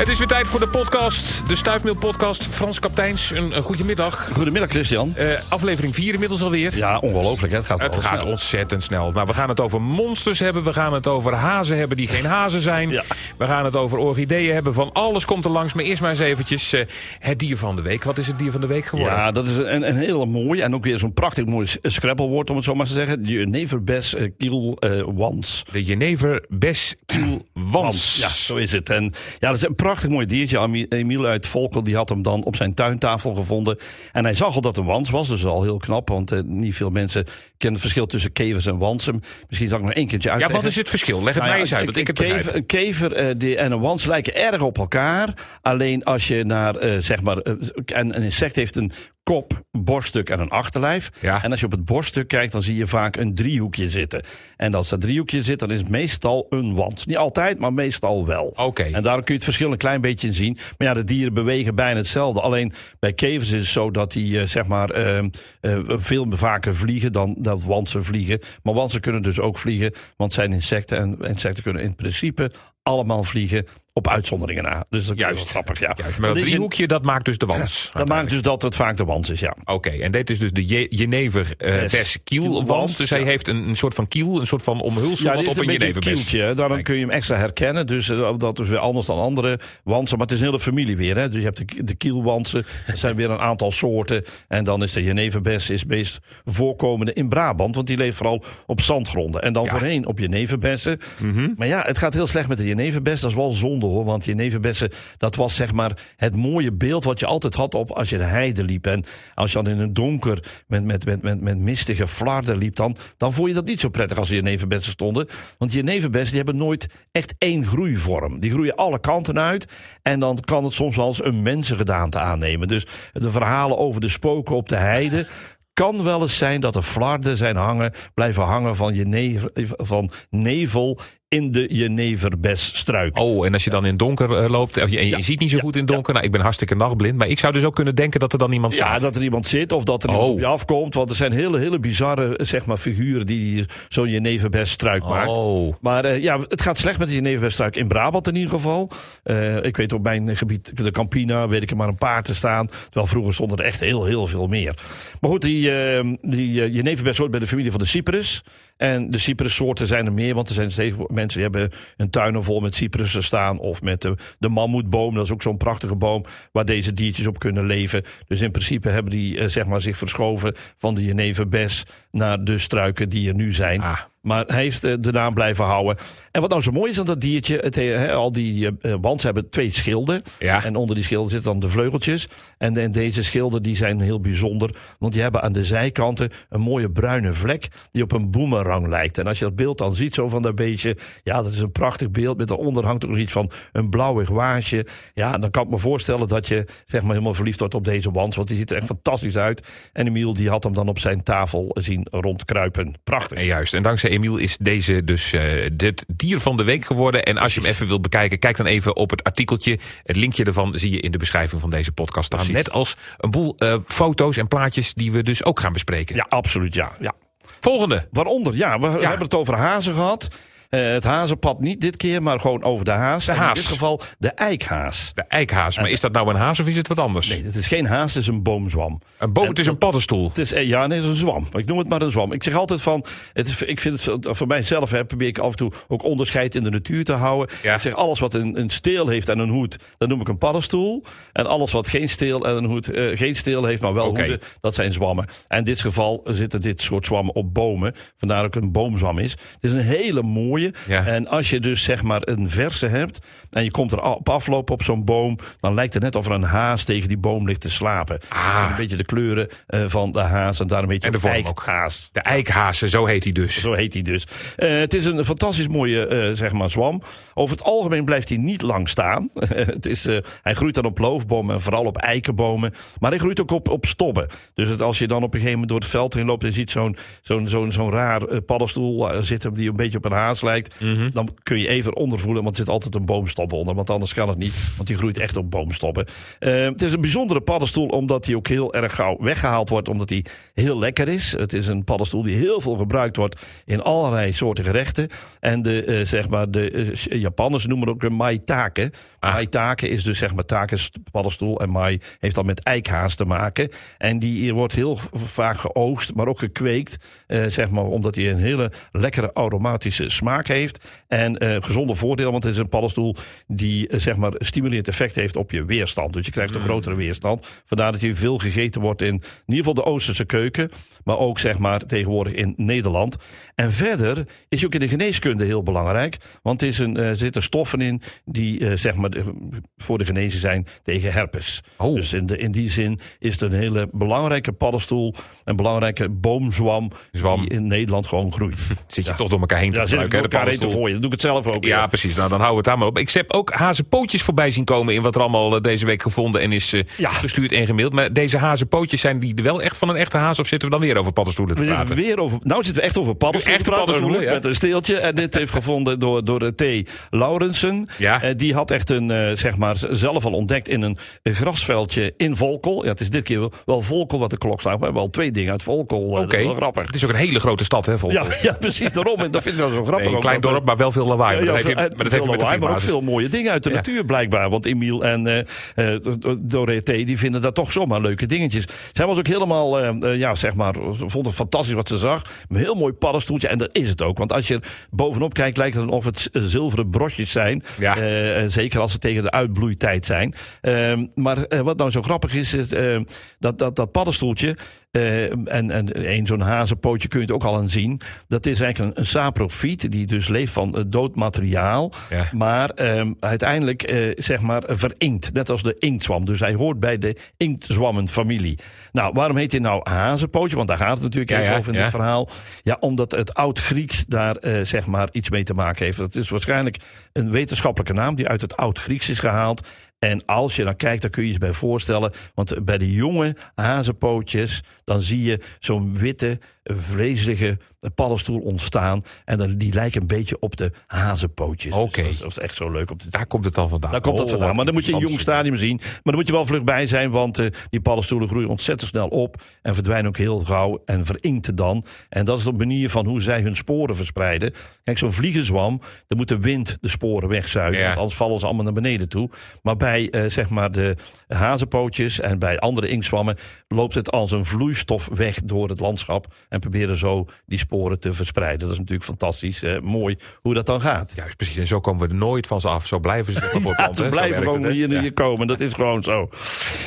Het is weer tijd voor de podcast, de Stuifmeel podcast. Frans Kapteins, een, een goede middag. Goedemiddag Christian. Uh, aflevering 4 inmiddels alweer. Ja, ongelooflijk. Hè? Het gaat, het gaat snel. ontzettend snel. Nou, we gaan het over monsters hebben. We gaan het over hazen hebben die geen hazen zijn. Ja. We gaan het over orchideeën hebben. Van alles komt er langs. Maar eerst maar eens eventjes uh, het dier van de week. Wat is het dier van de week geworden? Ja, dat is een, een hele mooie en ook weer zo'n prachtig mooi scrabblewoord om het zo maar te zeggen. Jeneverbes uh, kiel wans. De Jeneverbes kiel wans. Ja, zo is het. En ja, dat is een prachtig mooi diertje. Emiel uit Volkel die had hem dan op zijn tuintafel gevonden. En hij zag al dat het een wans was, dus al heel knap. Want uh, niet veel mensen kennen het verschil tussen kevers en wansen. Misschien zal ik nog één keertje uitleggen. Ja, wat is het verschil? Leg het nou mij eens uit, dat ik het kever. Een kever uh, die, en een wans lijken erg op elkaar. Alleen als je naar, uh, zeg maar, en een insect heeft een kop, borststuk en een achterlijf. Ja. En als je op het borststuk kijkt, dan zie je vaak een driehoekje zitten. En als dat driehoekje zit, dan is het meestal een wand. Niet altijd, maar meestal wel. Oké. Okay. En daarom kun je het verschil een klein beetje in zien. Maar ja, de dieren bewegen bijna hetzelfde. Alleen bij kevers is het zo dat die uh, zeg maar uh, uh, veel vaker vliegen dan dat wansen vliegen. Maar wansen kunnen dus ook vliegen, want het zijn insecten. En insecten kunnen in principe allemaal vliegen op uitzonderingen na. Dus dat Juist. is grappig, ja. Juist, maar dat driehoekje, dat maakt dus de wans. Dat maakt dus dat het vaak de wans is, ja. Oké, okay, en dit is dus de Je Jenever uh, Yes. kielwans. Dus hij heeft een, een soort van kiel, een soort van omhulsel Ja, wat op een een Jeneverbes. kieltje. Daarom Kijk. kun je hem extra herkennen. Dus uh, dat is weer anders dan andere wansen. Maar het is een hele familie weer. Hè. Dus je hebt de, de kielwansen. Er zijn weer een aantal soorten. En dan is de Jeneverbes is meest voorkomende in Brabant. Want die leeft vooral op zandgronden. En dan Ja. voorheen op Jeneverbessen. Mhm. Maar ja, het gaat heel slecht met de Jeneverbes. Dat is wel zonde Want Jeneverbessen, dat was zeg maar het mooie beeld wat je altijd had op als je de heide liep. En als je dan in het donker met, met, met, met, mistige flarden liep, dan, dan vond je dat niet zo prettig als Jeneverbessen stonden. Want Jeneverbessen die hebben nooit echt één groeivorm. Die groeien alle kanten uit. En dan kan het soms wel eens een mensengedaante aannemen. Dus de verhalen over de spoken op de heide kan wel eens zijn dat er flarden zijn hangen, blijven hangen van, jenever, van nevel in de jeneverbesstruik. Oh, en als je dan in het donker uh, loopt, en je, en je Ja. ziet niet zo Ja. goed in donker. Nou, ik ben hartstikke nachtblind, maar ik zou dus ook kunnen denken dat er dan iemand Ja, staat. dat er iemand zit of dat er iemand Oh. op je afkomt. Want er zijn hele, hele bizarre zeg maar, figuren die zo'n jeneverbesstruik maakt. Oh. Maar uh, ja, het gaat slecht met de jeneverbestruik in Brabant in ieder geval. Uh, ik weet op mijn gebied, de Campina, weet ik er maar een paar te staan. Terwijl vroeger stonden er echt heel, heel veel meer. Maar goed, die, uh, die jeneverbes hoort bij de familie van de cyprus. En de cyprussoorten zijn er meer, want er zijn steeds mensen die hebben een tuin vol met cyprussen staan. Of met de, de mammoetboom, dat is ook zo'n prachtige boom waar deze diertjes op kunnen leven. Dus in principe hebben die uh, zeg maar, zich verschoven van de jeneverbes naar de struiken die er nu zijn. Ah. Maar hij heeft uh, de naam blijven houden. En wat nou zo mooi is aan dat diertje, het, he, al die uh, wands hebben twee schilden. Ja. En onder die schilden zitten dan de vleugeltjes. En, en deze schilden die zijn heel bijzonder, want die hebben aan de zijkanten een mooie bruine vlek die op een boemerang lijkt. En als je dat beeld dan ziet zo van dat beestje, ja, dat is een prachtig beeld. Met daaronder hangt ook nog iets van een blauwig waasje. Ja, dan kan ik me voorstellen dat je zeg maar helemaal verliefd wordt op deze wans, want die ziet er echt fantastisch uit. En Emiel die had hem dan op zijn tafel zien rondkruipen. Prachtig. En juist, en dankzij Emiel is deze dus uh, dit dier van de week geworden. En als je hem even wilt bekijken, kijk dan even op het artikeltje. Het linkje ervan zie je in de beschrijving van deze podcast staan. Precies. Net als een boel uh, foto's en plaatjes die we dus ook gaan bespreken. Ja, absoluut, ja. ja. Volgende. Waaronder, ja, we ja. hebben het over hazen gehad. Uh, het hazenpad niet dit keer, maar gewoon over de haas. De haas. In dit geval de eikhaas. De eikhaas. Maar is dat nou een haas of is het wat anders? Nee, het is geen haas, het is een boomzwam. Een boom, het is een paddenstoel. Het is, ja, nee, het is een zwam. Ik noem het maar een zwam. Ik zeg altijd van, het is, ik vind het voor mijzelf, hè, probeer ik af en toe ook onderscheid in de natuur te houden. Ja. Ik zeg, alles wat een, een steel heeft en een hoed, dat noem ik een paddenstoel. En alles wat geen steel en een hoed, uh, geen steel heeft, maar wel Oké. hoeden, dat zijn zwammen. En in dit geval zitten dit soort zwammen op bomen. Vandaar ook een boomzwam is. Het is een hele mooie. Ja. En als je dus zeg maar een verse hebt en je komt er op aflopen op zo'n boom, dan lijkt het net of er een haas tegen die boom ligt te slapen. Ah. Dat zijn een beetje de kleuren uh, van de haas en daar een beetje En de vorm ook. eikhaas. De eikhazen, zo heet hij dus. Zo heet hij dus. Uh, het is een fantastisch mooie uh, zeg maar zwam. Over het algemeen blijft hij niet lang staan. het is, hij groeit dan op loofbomen en vooral op eikenbomen. Maar hij groeit ook op, op stobben. Dus het, als je dan op een gegeven moment door het veld heen loopt en ziet zo'n zo'n zo'n zo'n raar paddenstoel zitten die een beetje op een haas lijkt. Mhm. dan kun je even ondervoelen, want er zit altijd een boomstop onder. Want anders kan het niet, want die groeit echt op boomstoppen. Eh, het is een bijzondere paddenstoel, omdat hij ook heel erg gauw weggehaald wordt, omdat hij heel lekker is. Het is een paddenstoel die heel veel gebruikt wordt in allerlei soorten gerechten. En de, eh, zeg maar, de eh, Japanners noemen het ook een maitake. Ah. Maitake is dus zeg maar take is paddenstoel en mai heeft dan met eikhaas te maken. En die wordt heel vaak geoogst, maar ook gekweekt, zeg maar, omdat hij een hele lekkere aromatische smaak heeft. En eh, gezonde voordeel, want het is een paddenstoel die eh, zeg maar stimuleert effect heeft op je weerstand. Dus je krijgt een grotere weerstand. Vandaar dat hij veel gegeten wordt in, in ieder geval de Oosterse keuken, maar ook zeg maar tegenwoordig in Nederland. En verder is ook in de geneeskunde heel belangrijk, want er, is een, eh, er zitten stoffen in die zeg maar de- voor de genezen zijn tegen herpes. Oh. Dus in, de, in die zin is het een hele belangrijke paddenstoel, een belangrijke boomzwam Zwam. die in Nederland gewoon groeit. Zit je toch door elkaar heen te Ja, gebruiken, elkaar heen te gooien. Dan doe ik het zelf ook. Ja, precies. Nou, dan houden we het daar maar op. Ik heb ook hazenpootjes voorbij zien komen in wat er allemaal eh, deze week gevonden en is eh, Ja. gestuurd en gemaild. Maar deze hazenpootjes, zijn die wel echt van een echte haas of zitten we dan weer over paddenstoelen te We praten? weer over. Nou zitten we echt over paddenstoelen. Te praten, ja. Met een steeltje. En dit heeft gevonden door, door eh, T. Laurensen. Ja. Eh, die had echt een, zeg maar, zelf al ontdekt in een, grasveldje in Volkel. Ja, het is dit keer wel, wel Volkel wat de klok slaat. We hebben al twee dingen uit Volkel. Oké. wel grappig. Het is ook een hele grote stad, hè, Volkel? Ja, ja, precies. Daarom. En dat vind ik wel zo grappig. Nee, een klein dorp, maar wel veel lawaai. Ja, maar, dat heeft, en maar dat heeft veel met de lawaai, maar ook veel mooie dingen uit de natuur blijkbaar. Want Emiel en eh eh, Dorothee die vinden dat toch zomaar leuke dingetjes. Zij was ook helemaal, eh, eh, ja zeg maar, vond het fantastisch wat ze zag. Een heel mooi paddenstoeltje en dat is het ook. Want als je bovenop kijkt lijkt het of het zilveren brosjes zijn. Ja. Eh, eh, zeker als ze tegen de uitbloeitijd zijn. Ehm, maar eh, wat nou zo grappig is, is eh, dat, dat, dat paddenstoeltje... eh, en, en een zo'n hazenpootje kun je het ook al aan zien. Dat is eigenlijk een, een saprofiet die dus leeft van dood materiaal. Ja. Maar ehm, uiteindelijk eh, zeg maar verinkt. Net als de inktzwam. Dus hij hoort bij de inktzwammenfamilie. Nou, waarom heet hij nou hazenpootje? Want daar gaat het natuurlijk Ja, even ja, over in dit verhaal. Ja, omdat het oud-Grieks daar eh, zeg maar iets mee te maken heeft. Het is waarschijnlijk een wetenschappelijke naam die uit het oud-Grieks is gehaald. En als je dan kijkt, dan kun je je bij voorstellen. Want bij de jonge hazenpootjes, dan zie je zo'n witte, vreselijke paddenstoel ontstaan. En dan, die lijken een beetje op de hazenpootjes. Dus Oké. dat, is, dat is echt zo leuk. Daar komt het dan vandaan. Daar komt dat Oh, vandaan. Maar dan moet je een jong stadium zien. Maar dan moet je wel vlug bij zijn, want eh, die paddenstoelen groeien ontzettend snel op. En verdwijnen ook heel gauw en verinkten dan. En dat is de manier van hoe zij hun sporen verspreiden. Kijk, zo'n vliegenzwam, dan moet de wind de sporen wegzuigen. Ja. Want anders vallen ze allemaal naar beneden toe. Maar bij eh, zeg maar de hazenpootjes en bij andere inktzwammen loopt het als een vloeistof weg door het landschap. En proberen zo die sporen te verspreiden. Dat is natuurlijk fantastisch eh, mooi hoe dat dan gaat. Juist, precies. En zo komen we er nooit van ze af. Zo blijven ze voor Ja, toen blijven gewoon hier, hier komen. Dat is gewoon zo.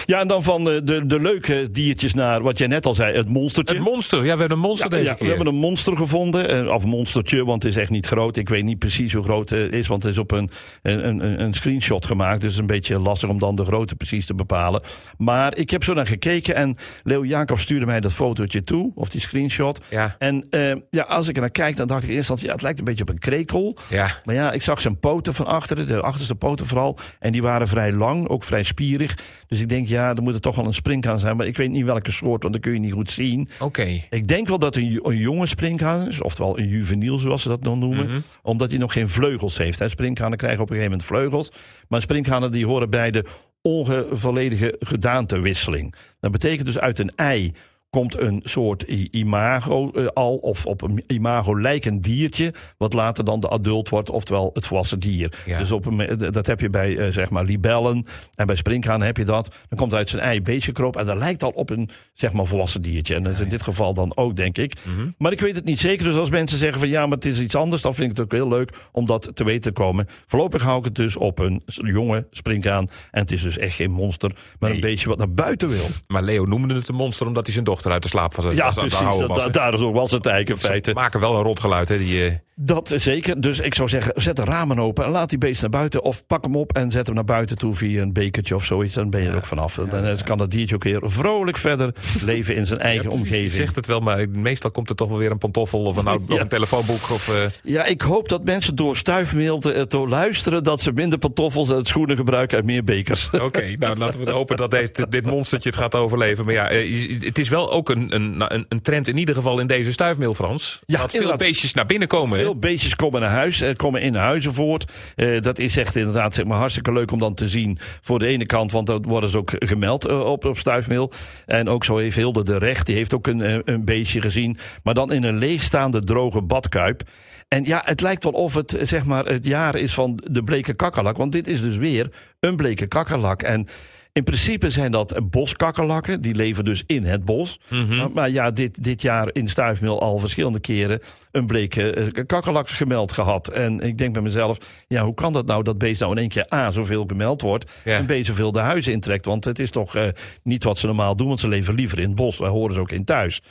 Ja, en dan van de, de, de leuke diertjes naar wat jij net al zei, het monstertje. Het monster. Ja, we hebben een monster Ja, deze ja, keer. we hebben een monster gevonden. eh, Of een monstertje, want het is echt niet groot. Ik weet niet precies hoe groot het is, want het is op een, een, een, een screenshot gemaakt. Dus het is een beetje lastig om dan de grootte precies te bepalen. Maar ik heb zo naar gekeken en Leo Jacob stuurde mij dat fotootje toe, of die screenshot. Ja. En eh, ja, als ik er naar kijk, dan dacht ik in eerste instantie, ja, het lijkt een beetje op een krekel. Ja. Maar ja, ik zag zijn poten van achteren, de achterste poten vooral. En die waren vrij lang, ook vrij spierig. Dus ik denk, ja, er moet er toch wel een springhaan zijn. Maar ik weet niet welke soort, want dat kun je niet goed zien. Oké. Ik denk wel dat een, een jonge springhaan is, oftewel een juveniel zoals ze dat dan noemen. Mhm. Omdat hij nog geen vleugels heeft. Hè. Springhanen krijgen op een gegeven moment vleugels. Maar springhanen die horen bij de onvolledige gedaantewisseling. Dat betekent dus uit een ei komt een soort imago eh, al, of op een imago lijkend diertje, wat later dan de adult wordt, oftewel het volwassen dier. Ja. Dus op een, dat heb je bij eh, zeg maar libellen en bij sprinkhanen heb je dat. Dan komt er uit zijn ei een beetje kroop en dat lijkt al op een zeg maar volwassen diertje. En dat is in dit geval dan ook, denk ik. Mhm. Maar ik weet het niet zeker. Dus als mensen zeggen van ja, maar het is iets anders, dan vind ik het ook heel leuk om dat te weten te komen. Voorlopig hou ik het dus op een jonge sprinkhaan. En het is dus echt geen monster, maar Nee. een beestje wat naar buiten wil. Maar Leo noemde het een monster omdat hij zijn dochter uit de slaap was. Ja, was het precies. Dat, was, hè. dat- daar is ook wel zijn tijk in Ze feite. maken wel een rotgeluid, hè? Die, eh, Dat zeker. Dus ik zou zeggen, zet de ramen open en laat die beest naar buiten. Of pak hem op en zet hem naar buiten toe via een bekertje of zoiets. Dan ben je er ook vanaf. Dan kan dat diertje ook weer vrolijk verder leven in zijn eigen precies. Je omgeving. zegt het wel, maar meestal komt er toch wel weer een pantoffel of een, of een telefoonboek. Of, eh, Ja, ik hoop dat mensen door stuifmeel te, te luisteren... dat ze minder pantoffels en schoenen gebruiken en meer bekers. Oké, nou laten we hopen dat deze, dit monstertje het gaat overleven. Maar ja, eh, het is wel ook een, een, nou, een, een trend in ieder geval in deze stuifmeel, Frans. Ja, dat veel beestjes naar binnen komen. Veel beestjes komen naar huis, eh, komen in huizen voort. Eh, dat is echt inderdaad zeg maar, hartstikke leuk om dan te zien. Voor de ene kant, want dat worden ze ook gemeld eh, op, op stuifmeel. En ook zo heeft Hilde de Recht, die heeft ook een, een beestje gezien. Maar dan in een leegstaande droge badkuip. En ja, het lijkt wel of het zeg maar, het jaar is van de bleke kakkerlak. Want dit is dus weer een bleke kakkerlak. En in principe zijn dat boskakkerlakken. Die leven dus in het bos. Maar, maar ja, dit, dit jaar in Stuifmeel al verschillende keren een bleke eh, kakkerlak gemeld gehad. En ik denk bij mezelf, ja, hoe kan dat nou dat beest nou in één keer A, zoveel gemeld wordt... Ja. en B, zoveel de huizen intrekt? Want het is toch eh, niet wat ze normaal doen, want ze leven liever in het bos. Daar horen ze ook in thuis.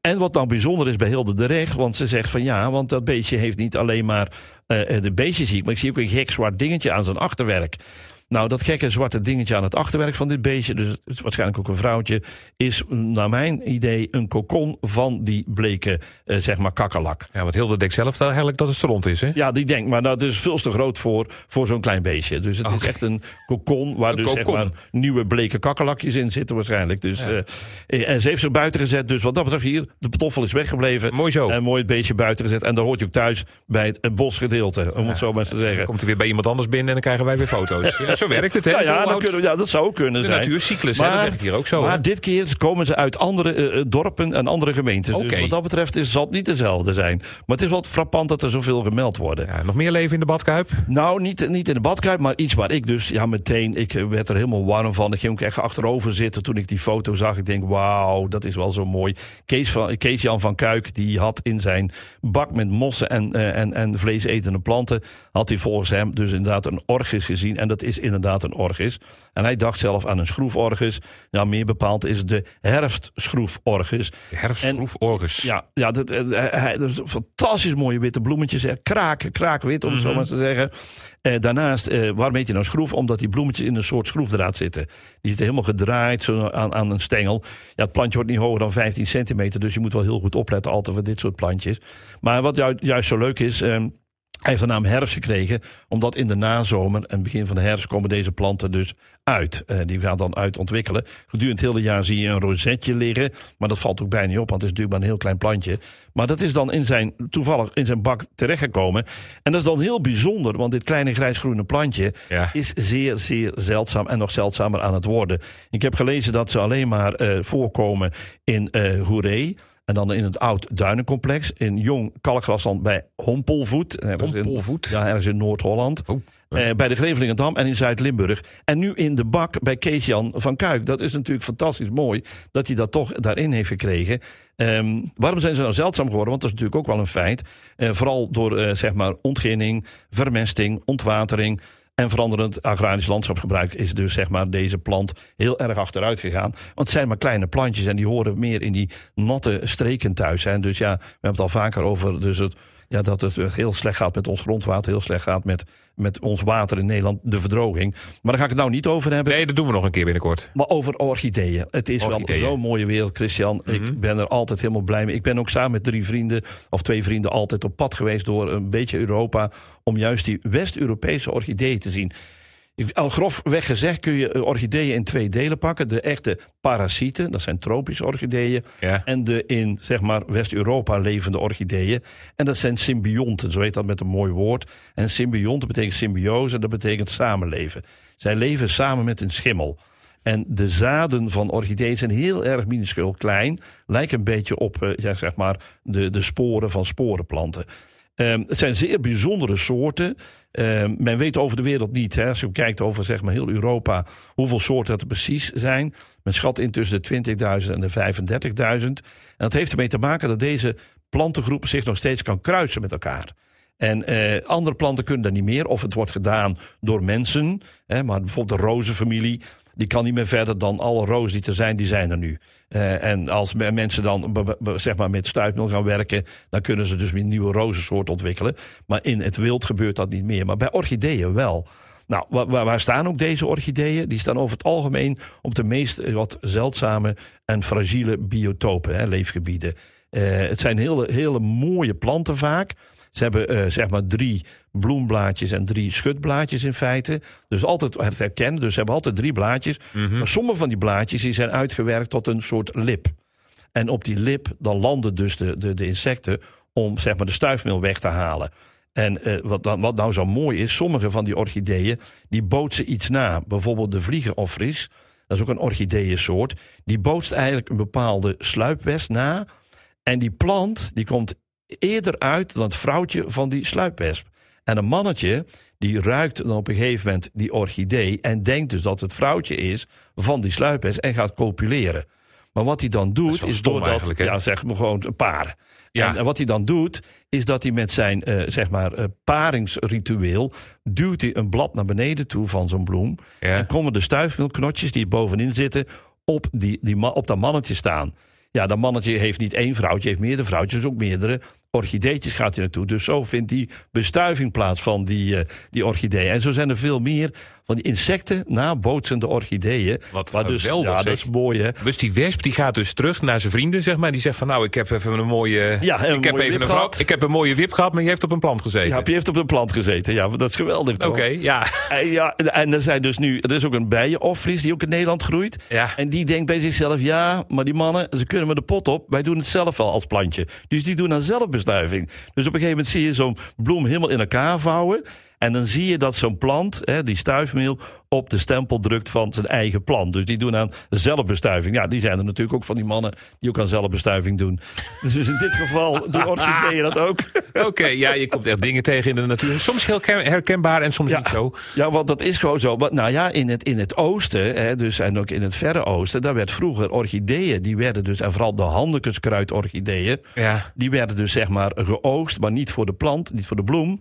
En wat nou bijzonder is bij Hilde de Recht, want ze zegt van ja, want dat beestje heeft niet alleen maar eh, de beestjes ziek, maar ik zie ook een gek zwart dingetje aan zijn achterwerk. Nou, dat gekke zwarte dingetje aan het achterwerk van dit beestje, dus het is waarschijnlijk ook een vrouwtje, is naar mijn idee een kokon van die bleke, eh, zeg maar, kakkerlak. Ja, want Hilde denkt zelf eigenlijk dat het rond is, hè? Ja, die denkt, maar dat is veel te groot voor, voor zo'n klein beestje. Dus het is echt een kokon waar Een dus zeg maar nieuwe bleke kakkerlakjes in zitten waarschijnlijk. Dus, eh, en ze heeft ze buiten gezet, dus wat dat betreft hier, de patoffel is weggebleven. Mooi zo. En mooi het beestje buiten gezet. En dan hoort je ook thuis bij het, het bosgedeelte, om het zo maar te zeggen. Komt hij weer bij iemand anders binnen en dan krijgen wij weer foto's. Zo werkt het, hè? Ja, ja, dan houdt kunnen, we- ja, dat zou ook kunnen de zijn. natuurcyclus, hè? Dat werkt hier ook zo. Maar dit keer komen ze uit andere eh, eh, dorpen en andere gemeentes. Oké. Dus wat dat betreft is, zal het niet dezelfde zijn. Maar het is wel frappant dat er zoveel gemeld worden. Ja, nog meer leven in de badkuip? Nou, niet, niet in de badkuip, maar iets waar ik dus ja, meteen, ik werd er helemaal warm van. Ik ging ook echt achterover zitten toen ik die foto zag. Ik denk, wauw, dat is wel zo mooi. Kees, van, Kees Jan van Kuik, die had in zijn bak met mossen en, eh, en, en vleesetende planten, had hij volgens hem dus inderdaad een orgis gezien. En dat is inderdaad een orgis. En hij dacht zelf aan een schroeforgis. Nou, meer bepaald is de herfstschroeforgis. Herfstschroeforgus. Ja, ja dat, eh, hij, dat is fantastisch mooie witte bloemetjes. Hè. Kraken, kraakwit, om het zo maar te zeggen. Eh, daarnaast, eh, waarom heet hij nou schroef? Omdat die bloemetjes in een soort schroefdraad zitten. Die zitten helemaal gedraaid zo aan, aan een stengel. Ja, het plantje wordt niet hoger dan 15 centimeter. Dus je moet wel heel goed opletten altijd voor dit soort plantjes. Maar wat ju- juist zo leuk is... ehm, hij heeft de naam herfst gekregen, omdat in de nazomer en begin van de herfst komen deze planten dus uit. Eh, die gaan dan uit ontwikkelen. Gedurende het hele jaar zie je een rozetje liggen, maar dat valt ook bijna niet op, want het is natuurlijk maar een heel klein plantje. Maar dat is dan in zijn, toevallig in zijn bak terechtgekomen. En dat is dan heel bijzonder, want dit kleine grijsgroene plantje Ja. is zeer, zeer zeldzaam en nog zeldzamer aan het worden. Ik heb gelezen dat ze alleen maar eh, voorkomen in Hoeree. En dan in het oud duinencomplex. In jong kalkgrasland bij Hompelvoet. ergens in- Hompelvoet? Ja, ergens in Noord-Holland. Oh. Eh, bij de Grevelingendam en in Zuid-Limburg. En nu in de bak bij Kees-Jan van Kuik. Dat is natuurlijk fantastisch mooi dat hij dat toch daarin heeft gekregen. Ehm, waarom zijn ze nou zeldzaam geworden? Want dat is natuurlijk ook wel een feit. Eh, vooral door eh, zeg maar ontginning, vermesting, ontwatering. En veranderend agrarisch landschapsgebruik is dus zeg maar deze plant heel erg achteruit gegaan. Want het zijn maar kleine plantjes en die horen meer in die natte streken thuis. Hè. Dus ja, we hebben het al vaker over dus het, ja, dat het heel slecht gaat met ons grondwater, heel slecht gaat met, met ons water in Nederland, de verdroging. Maar daar ga ik het nou niet over hebben. Nee, dat doen we nog een keer binnenkort. Maar over orchideeën. Het is Orchideeën. wel zo'n mooie wereld, Christian. Ik ben er altijd helemaal blij mee. Ik ben ook samen met drie vrienden, of twee vrienden, altijd op pad geweest door een beetje Europa. Om juist die West-Europese orchideeën te zien. Al grofweg gezegd kun je eh, orchideeën in twee delen pakken. De echte parasieten, dat zijn tropische orchideeën. Ja. En de in zeg maar West-Europa levende orchideeën. En dat zijn symbionten, zo heet dat met een mooi woord. En symbionten betekent symbiose, dat betekent samenleven. Zij leven samen met een schimmel. En de zaden van orchideeën zijn heel erg minuscuul klein. Lijken een beetje op eh, zeg maar de, de sporen van sporenplanten. Ehm, het zijn zeer bijzondere soorten. Ehm, men weet over de wereld niet, hè, als je kijkt over zeg maar, heel Europa, hoeveel soorten er precies zijn. Men schat intussen de 20.000 en de 35.000. En dat heeft ermee te maken dat deze plantengroep zich nog steeds kan kruisen met elkaar. En eh, andere planten kunnen dat niet meer. Of het wordt gedaan door mensen. Hè, maar bijvoorbeeld de rozenfamilie. Die kan niet meer verder dan alle rozen die er zijn, die zijn er nu. Eh, en als me- mensen dan zeg maar met stuipmeel gaan werken, dan kunnen ze dus weer nieuwe rozensoort ontwikkelen. Maar in het wild gebeurt dat niet meer. Maar bij orchideeën wel. Nou, wa- wa- waar staan ook deze orchideeën? Die staan over het algemeen op de meest eh, wat zeldzame en fragiele biotopen, hè, leefgebieden. Eh, het zijn hele, hele mooie planten vaak. Ze hebben eh, zeg maar drie bloemblaadjes en drie schutblaadjes in feite. Dus altijd het herkennen. Dus ze hebben altijd drie blaadjes. Maar sommige van die blaadjes die zijn uitgewerkt tot een soort lip. En op die lip, dan landen dus de, de, de insecten om zeg maar, de stuifmeel weg te halen. En eh, wat, dan, wat nou zo mooi is, sommige van die orchideeën, die bootsen iets na. Bijvoorbeeld de vliegenofries, dat is ook een orchideeënsoort. Die bootst eigenlijk een bepaalde sluipwest na. En die plant, die komt eerder uit dan het vrouwtje van die sluipwesp. En een mannetje, die ruikt dan op een gegeven moment die orchidee... en denkt dus dat het vrouwtje is van die sluipwesp en gaat copuleren. Maar wat hij dan Dat doet, is doordat... Ja, zeg maar gewoon een paar. Ja. En, en wat hij dan doet, is dat hij met zijn eh, zeg maar, eh, paringsritueel... duwt hij een blad naar beneden toe van zo'n bloem... Ja. en komen de stuifmeelknotjes die bovenin zitten... op, die, die, op dat mannetje staan. Ja, dat mannetje heeft niet één vrouwtje, heeft meerdere vrouwtjes, ook meerdere orchideetjes gaat hij naartoe. Dus zo vindt die bestuiving plaats van die, eh, die orchidee. En zo zijn er veel meer van die insecten nabootsende orchideeën. Wat dus, Ja, zeg. dat is mooi hè. Dus die wesp die gaat dus terug naar zijn vrienden, zeg maar. Die zegt van nou, ik heb even een mooie. Ja, een ik, heb mooie even een vrouw, ik heb een mooie wip gehad, maar je heeft op een plant gezeten. Ja, die heeft op een plant gezeten. Ja, dat is geweldig toch? Oké, ja. En, ja, en er zijn dus nu, er is ook een bijenoffries die ook in Nederland groeit. Ja. En die denkt bij zichzelf, ja, maar die mannen, ze kunnen me de pot op. Wij doen het zelf wel als plantje. Dus die doen aan zelfbestuiving. Dus op een gegeven moment zie je zo'n bloem helemaal in elkaar vouwen. En dan zie je dat zo'n plant, hè, die stuifmeel, op de stempel drukt van zijn eigen plant. Dus die doen aan zelfbestuiving. Ja, die zijn er natuurlijk ook van die mannen die ook aan zelfbestuiving doen. Dus in dit geval doen orchideeën dat ook. Oké, ja, je komt echt dingen tegen in de natuur. Soms heel ken- herkenbaar en soms niet zo. Ja, want dat is gewoon zo. Maar, nou ja, in het, in het oosten, hè, dus, en ook in het verre oosten, daar werd vroeger orchideeën, die werden dus, en vooral de handekeskruidorchideeën, Ja. die werden dus zeg maar geoogst, maar niet voor de plant, niet voor de bloem,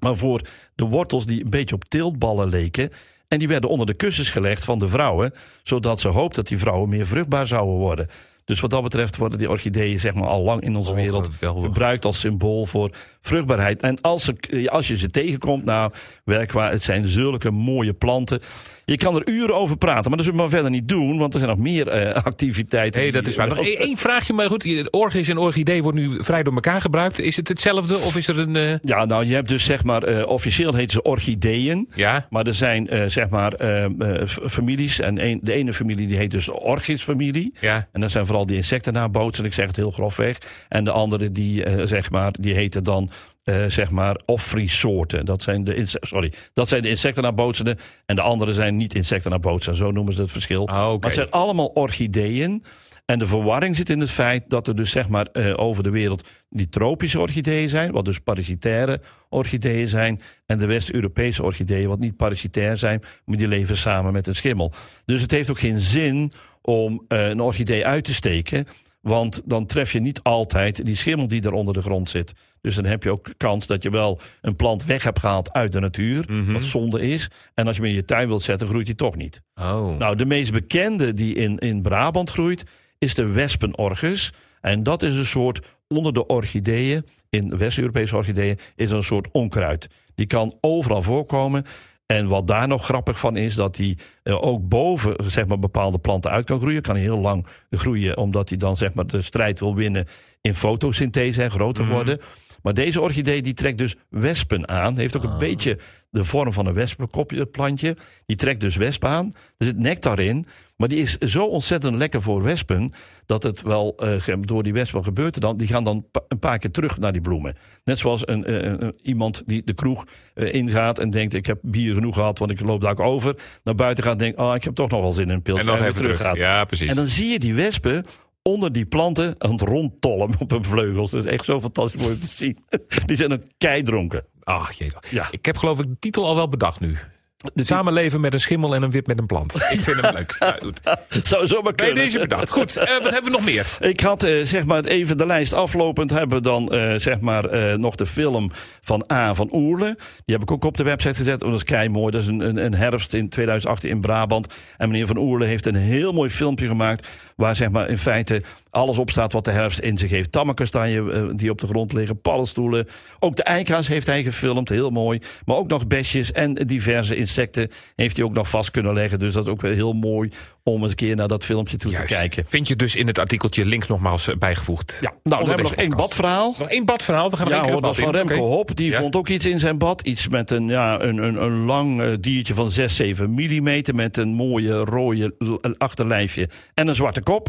maar voor de wortels die een beetje op tiltballen leken. En die werden onder de kussens gelegd van de vrouwen, zodat ze hoopt dat die vrouwen meer vruchtbaar zouden worden. Dus wat dat betreft worden die orchideeën zeg maar al lang in onze wereld gebruikt als symbool voor vruchtbaarheid. En als, ze, als je ze tegenkomt, nou, werkbaar, het zijn zulke mooie planten. Je kan er uren over praten, maar dat zullen we maar verder niet doen, want er zijn nog meer eh, activiteiten. Nee, die- dat is waar. Nog één één vraagje, maar goed. Orchis en orchidee wordt nu vrij door elkaar gebruikt. Is het hetzelfde of is er een... eh, Ja, nou, je hebt dus zeg maar, eh, officieel heten ze orchideeën. Ja, Maar er zijn eh, zeg maar eh, eh, families. En een, de ene familie die heet dus de orchisfamilie. ja. En dat zijn vooral die insecten nabootsen. Ik zeg het heel grofweg. En de andere die, eh, zeg maar, die heten dan eh, zeg maar soorten. Dat zijn de sorry, dat zijn de. En de andere zijn niet insecten nabootsende. Zo noemen ze het verschil. Ah. Maar het zijn allemaal orchideeën. En de verwarring zit in het feit dat er dus zeg maar eh, over de wereld die tropische orchideeën zijn, wat dus parasitaire orchideeën zijn, en de West-Europese orchideeën, wat niet parasitair zijn, maar die leven samen met een schimmel. Dus het heeft ook geen zin om eh, een orchidee uit te steken, want dan tref je niet altijd die schimmel die er onder de grond zit. Dus dan heb je ook kans dat je wel een plant weg hebt gehaald uit de natuur, Mhm. wat zonde is. En als je hem in je tuin wilt zetten, groeit hij toch niet. Oh. Nou, de meest bekende die in, in Brabant groeit, is de wespenorchis. En dat is een soort, onder de orchideeën, in West-Europese orchideeën, is een soort onkruid. Die kan overal voorkomen. En wat daar nog grappig van is, dat die eh, ook boven zeg maar, bepaalde planten uit kan groeien. Kan heel lang groeien, omdat hij dan zeg maar, de strijd wil winnen in fotosynthese en groter Mhm. worden. Maar deze orchidee die trekt dus wespen aan. Heeft ook een beetje de vorm van een wespenkopje, het plantje. Die trekt dus wespen aan. Er zit nectar in. Maar die is zo ontzettend lekker voor wespen. dat het wel eh, door die wespen gebeurt. er Dan, die gaan dan pa- een paar keer terug naar die bloemen. Net zoals een, eh, iemand die de kroeg eh, ingaat. en denkt: Ik heb bier genoeg gehad, want ik loop daar ook over. Naar buiten gaat en denkt: Oh, ik heb toch nog wel zin in een pilsje. en dan weer even terug. gaat. Ja, precies. En dan zie je die wespen onder die planten aan het rondtollen op hun vleugels. Dat is echt zo fantastisch mooi om te zien. Die zijn ook keidronken. Ach, jee. Ja. Ik heb geloof ik de titel al wel bedacht nu. Samenleven met een schimmel en een wip met een plant. Ik vind hem leuk. Ja, goed. Zou zomaar Bij deze bedacht. Goed, eh, wat hebben we nog meer? Ik had eh, zeg maar even de lijst aflopend. Hebben we dan eh, zeg maar eh, nog de film van A van Oerle. Die heb ik ook op de website gezet. Oh, dat is kei mooi. Dat is een, een, een herfst in 2018 in Brabant. En meneer van Oerle heeft een heel mooi filmpje gemaakt. Waar zeg maar in feite alles op staat wat de herfst in zich heeft. Tammenkastanjen eh, die op de grond liggen. Paddenstoelen. Ook de eikhaas heeft hij gefilmd. Heel mooi. Maar ook nog besjes en diverse insecten heeft hij ook nog vast kunnen leggen. Dus dat is ook wel heel mooi om eens een keer naar dat filmpje toe Juist. te kijken. Vind je dus in het artikeltje links nogmaals eh, bijgevoegd. Ja, nou, dan hebben we nog één badverhaal. Nog één badverhaal. We gaan Ja, hoor, dat van in. Remco. Hop. Die Ja. vond ook iets in zijn bad. Iets met een, ja, een, een, een lang eh, diertje van 6, 7 millimeter. Met een mooie rode achterlijfje en een zwarte kop.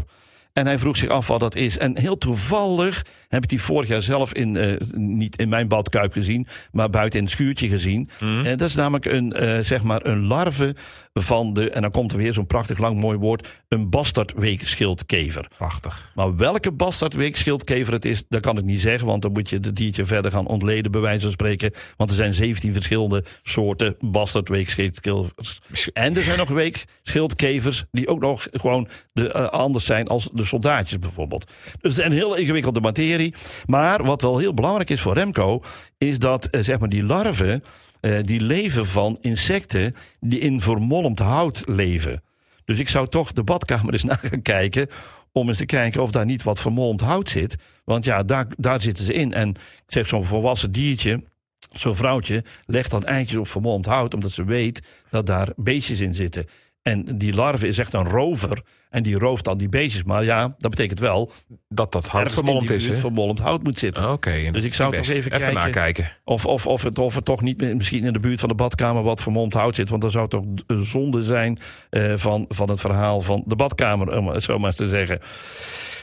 En hij vroeg zich af wat dat is. En heel toevallig heb ik die vorig jaar zelf in, eh, niet in mijn badkuip gezien, maar buiten in het schuurtje gezien. Mhm. En dat is namelijk een, eh, zeg maar een larve van de, en dan komt er weer zo'n prachtig lang mooi woord, een bastardweekschildkever. Prachtig. Maar welke bastardweekschildkever het is, dat kan ik niet zeggen. Want dan moet je het diertje verder gaan ontleden, bij wijze van spreken. Want er zijn 17 verschillende soorten bastardweekschildkevers. En er zijn nog weekschildkevers die ook nog gewoon de, eh, anders zijn als de soldaatjes bijvoorbeeld. Dus het is een heel ingewikkelde materie. Maar wat wel heel belangrijk is voor Remco, is dat eh, zeg maar die larven, eh, die leven van insecten die in vermolmd hout leven. Dus ik zou toch de badkamer eens na gaan kijken. Om eens te kijken of daar niet wat vermolmd hout zit. Want ja, daar, daar zitten ze in. En zeg, zo'n volwassen diertje, zo'n vrouwtje, legt dan eitjes op vermolmd hout. Omdat ze weet dat daar beestjes in zitten. En die larve is echt een rover. En die rooft dan die beestjes. Maar ja, dat betekent wel. Dat dat hout vermolmd is, hè? vermolmd hout moet zitten. Oké. Dus ik zou toch even kijken. nakijken. Of, of, of, het, of het toch niet misschien in de buurt van de badkamer wat vermomd hout zit. Want dan zou het toch een zonde zijn eh, van, van het verhaal van de badkamer, om het zo maar eens te zeggen.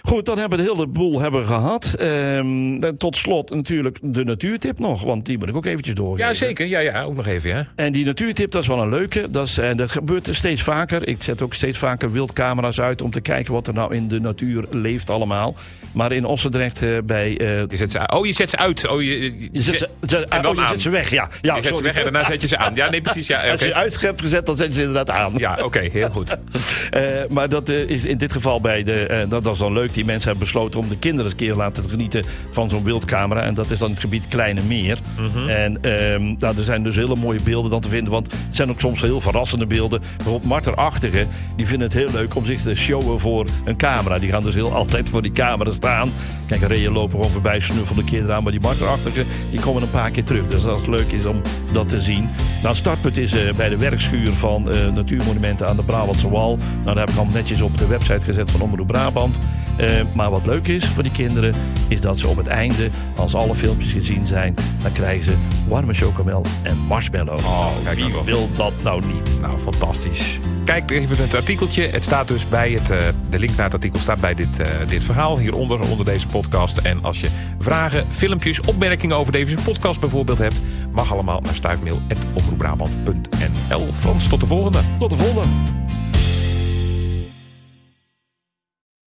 Goed, dan hebben we de hele boel hebben gehad. Ehm, tot slot natuurlijk de natuurtip nog, want die moet ik ook eventjes doorgeven. Ja, zeker. Ja, ja, ook nog even, ja. En die natuurtip, dat is wel een leuke. Dat, is, en dat gebeurt steeds vaker. Ik zet ook steeds vaker wildcamera's uit om te kijken wat er nou in de natuur leeft allemaal. Maar in Ossendrecht eh, bij... eh, Je zet ze, oh, je zet ze uit. Oh, je, je, je zet ze, ze- en dan oh, je aan. zet ze weg, ja. ja je zet ze weg en daarna zet je ze aan. Ja, nee, precies. Ja, oké. Als je uit hebt gezet, dan zet je ze inderdaad aan. Ja, oké, heel goed. Eh, maar dat eh, is in dit geval bij de. eh, dat, dat is dan leuk. Die mensen hebben besloten om de kinderen eens een keer te laten genieten van zo'n wildcamera. En dat is dan het gebied Kleine Meer. Mhm. En nou, er zijn dus hele mooie beelden dan te vinden. Want het zijn ook soms heel verrassende beelden. Bijvoorbeeld Marterachtigen. Die vinden het heel leuk om zich te showen voor een camera. Die gaan dus heel altijd voor die camera staan. Kijk, reeën lopen gewoon voorbij, snuffelen de kinderen aan. Maar die Marterachtigen, die komen een paar keer terug. Dus dat is leuk is om dat te zien. Nou, het startpunt is eh, bij de werkschuur van eh, Natuurmonumenten aan de Brabantse Wal. Nou, daar heb ik al netjes op de website gezet van Omroep Brabant. Eh, maar wat leuk is voor die kinderen, is dat ze op het einde, als alle filmpjes gezien zijn, dan krijgen ze warme chocomel en marshmallow. Oh, kijk nou Wie toch. wil dat nou niet? Nou, fantastisch. Kijk even het artikeltje. Het staat dus bij het, eh, de link naar het artikel staat bij dit, eh, dit verhaal hieronder, onder deze podcast. En als je vragen, filmpjes, opmerkingen over deze podcast bijvoorbeeld hebt, mag allemaal naar stuifmail.omroepbrabant.nl. Frans, tot de volgende. Tot de volgende!